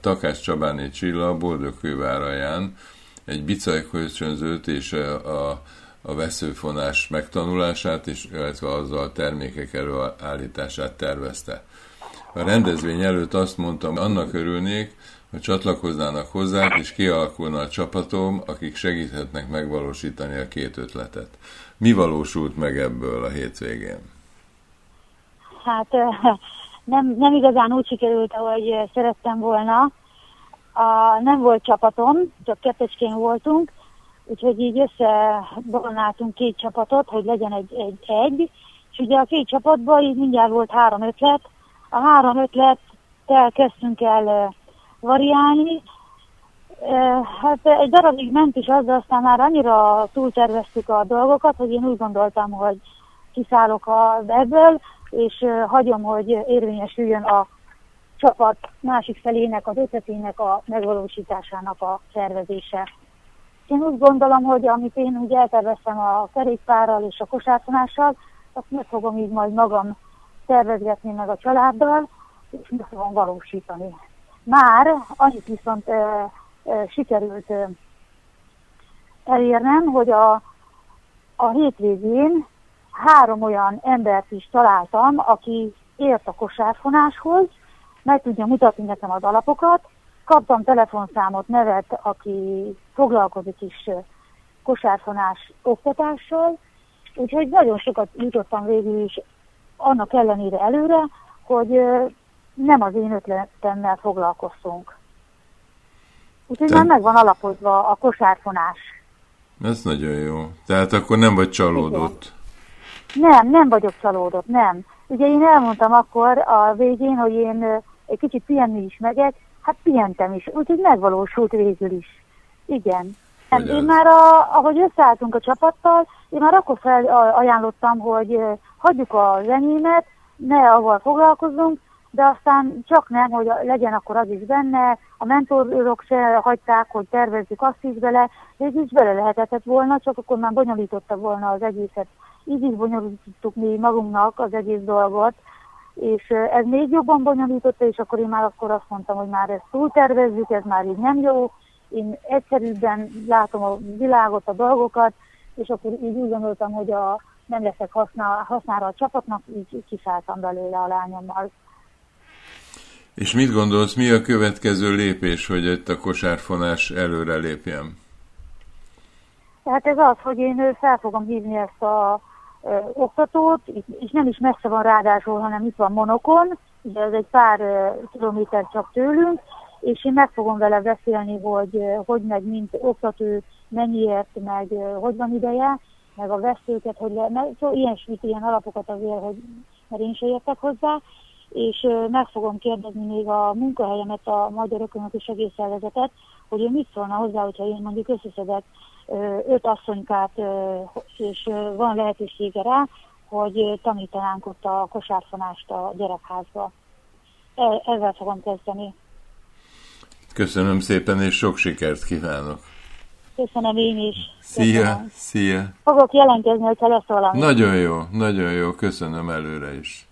Takás Csabáné Csilla Boldogkőváraján egy bicajkölcsönzőt és a, a, veszőfonás megtanulását, és, illetve azzal a termékek előállítását tervezte. A rendezvény előtt azt mondtam, annak örülnék, hogy csatlakoznának hozzánk, és kialakulna a csapatom, akik segíthetnek megvalósítani a két ötletet. Mi valósult meg ebből a hétvégén? Hát nem, nem igazán úgy sikerült, ahogy szerettem volna. A, nem volt csapatom, csak kettesként voltunk, úgyhogy így összebonáltunk két csapatot, hogy legyen egy, egy, egy, és ugye a két csapatban így mindjárt volt három ötlet. A három ötlettel kezdtünk el variálni. Hát egy darabig ment is az, de aztán már annyira túlterveztük a dolgokat, hogy én úgy gondoltam, hogy kiszállok a ebből, és hagyom, hogy érvényesüljön a csapat másik felének, az ötletének a megvalósításának a szervezése. Én úgy gondolom, hogy amit én úgy elterveztem a kerékpárral és a kosárfonással, azt meg fogom így majd magam tervezgetni meg a családdal, és meg fogom valósítani. Már annyit viszont e, e, sikerült e, elérnem, hogy a, a hétvégén három olyan embert is találtam, aki ért a kosárfonáshoz, meg tudja mutatni nekem az alapokat, kaptam telefonszámot, nevet, aki foglalkozik is kosárfonás oktatással, úgyhogy nagyon sokat jutottam végül is annak ellenére előre, hogy nem az én ötletemmel foglalkoztunk. Úgyhogy Te... már megvan alapozva a kosárfonás. Ez nagyon jó. Tehát akkor nem vagy csalódott. Igen. Nem, nem vagyok csalódott, nem. Ugye én elmondtam akkor a végén, hogy én egy kicsit pihenni is megyek, hát pihentem is, úgyhogy megvalósult végül is. Igen. Nem, én már, a, ahogy összeálltunk a csapattal, én már akkor felajánlottam, hogy hagyjuk a zenémet, ne avval foglalkozunk, de aztán csak nem, hogy legyen akkor az is benne, a mentorok se hagyták, hogy tervezzük azt is bele, végül is bele lehetett volna, csak akkor már bonyolította volna az egészet. Így is bonyolítottuk mi magunknak az egész dolgot, és ez még jobban bonyolította, és akkor én már akkor azt mondtam, hogy már ezt túltervezzük, ez már így nem jó, én egyszerűbben látom a világot, a dolgokat, és akkor így úgy gondoltam, hogy a, nem leszek használ, hasznára a csapatnak, így kiszálltam belőle a lányommal. És mit gondolsz, mi a következő lépés, hogy itt a kosárfonás előre lépjen? Tehát ez az, hogy én fel fogom hívni ezt a oktatót, és nem is messze van ráadásul, hanem itt van Monokon, ugye ez egy pár kilométer csak tőlünk, és én meg fogom vele beszélni, hogy hogy meg mint oktató mennyiért, meg hogy van ideje, meg a veszőket, hogy le, meg, szóval ilyesmit, ilyen alapokat azért, hogy mert én se értek hozzá, és meg fogom kérdezni még a munkahelyemet, a Magyar Ökonomikus Segélyszervezetet, hogy ő mit szólna hozzá, hogyha én mondjuk összeszedek öt asszonykát, és van lehetősége rá, hogy tanítanánk ott a kosárfonást a gyerekházba. E, ezzel fogom kezdeni. Köszönöm szépen, és sok sikert kívánok! Köszönöm én is. Szia, Köszönöm. szia. Fogok jelentkezni, hogyha lesz valami. Nagyon jó, nagyon jó, köszönöm előre is.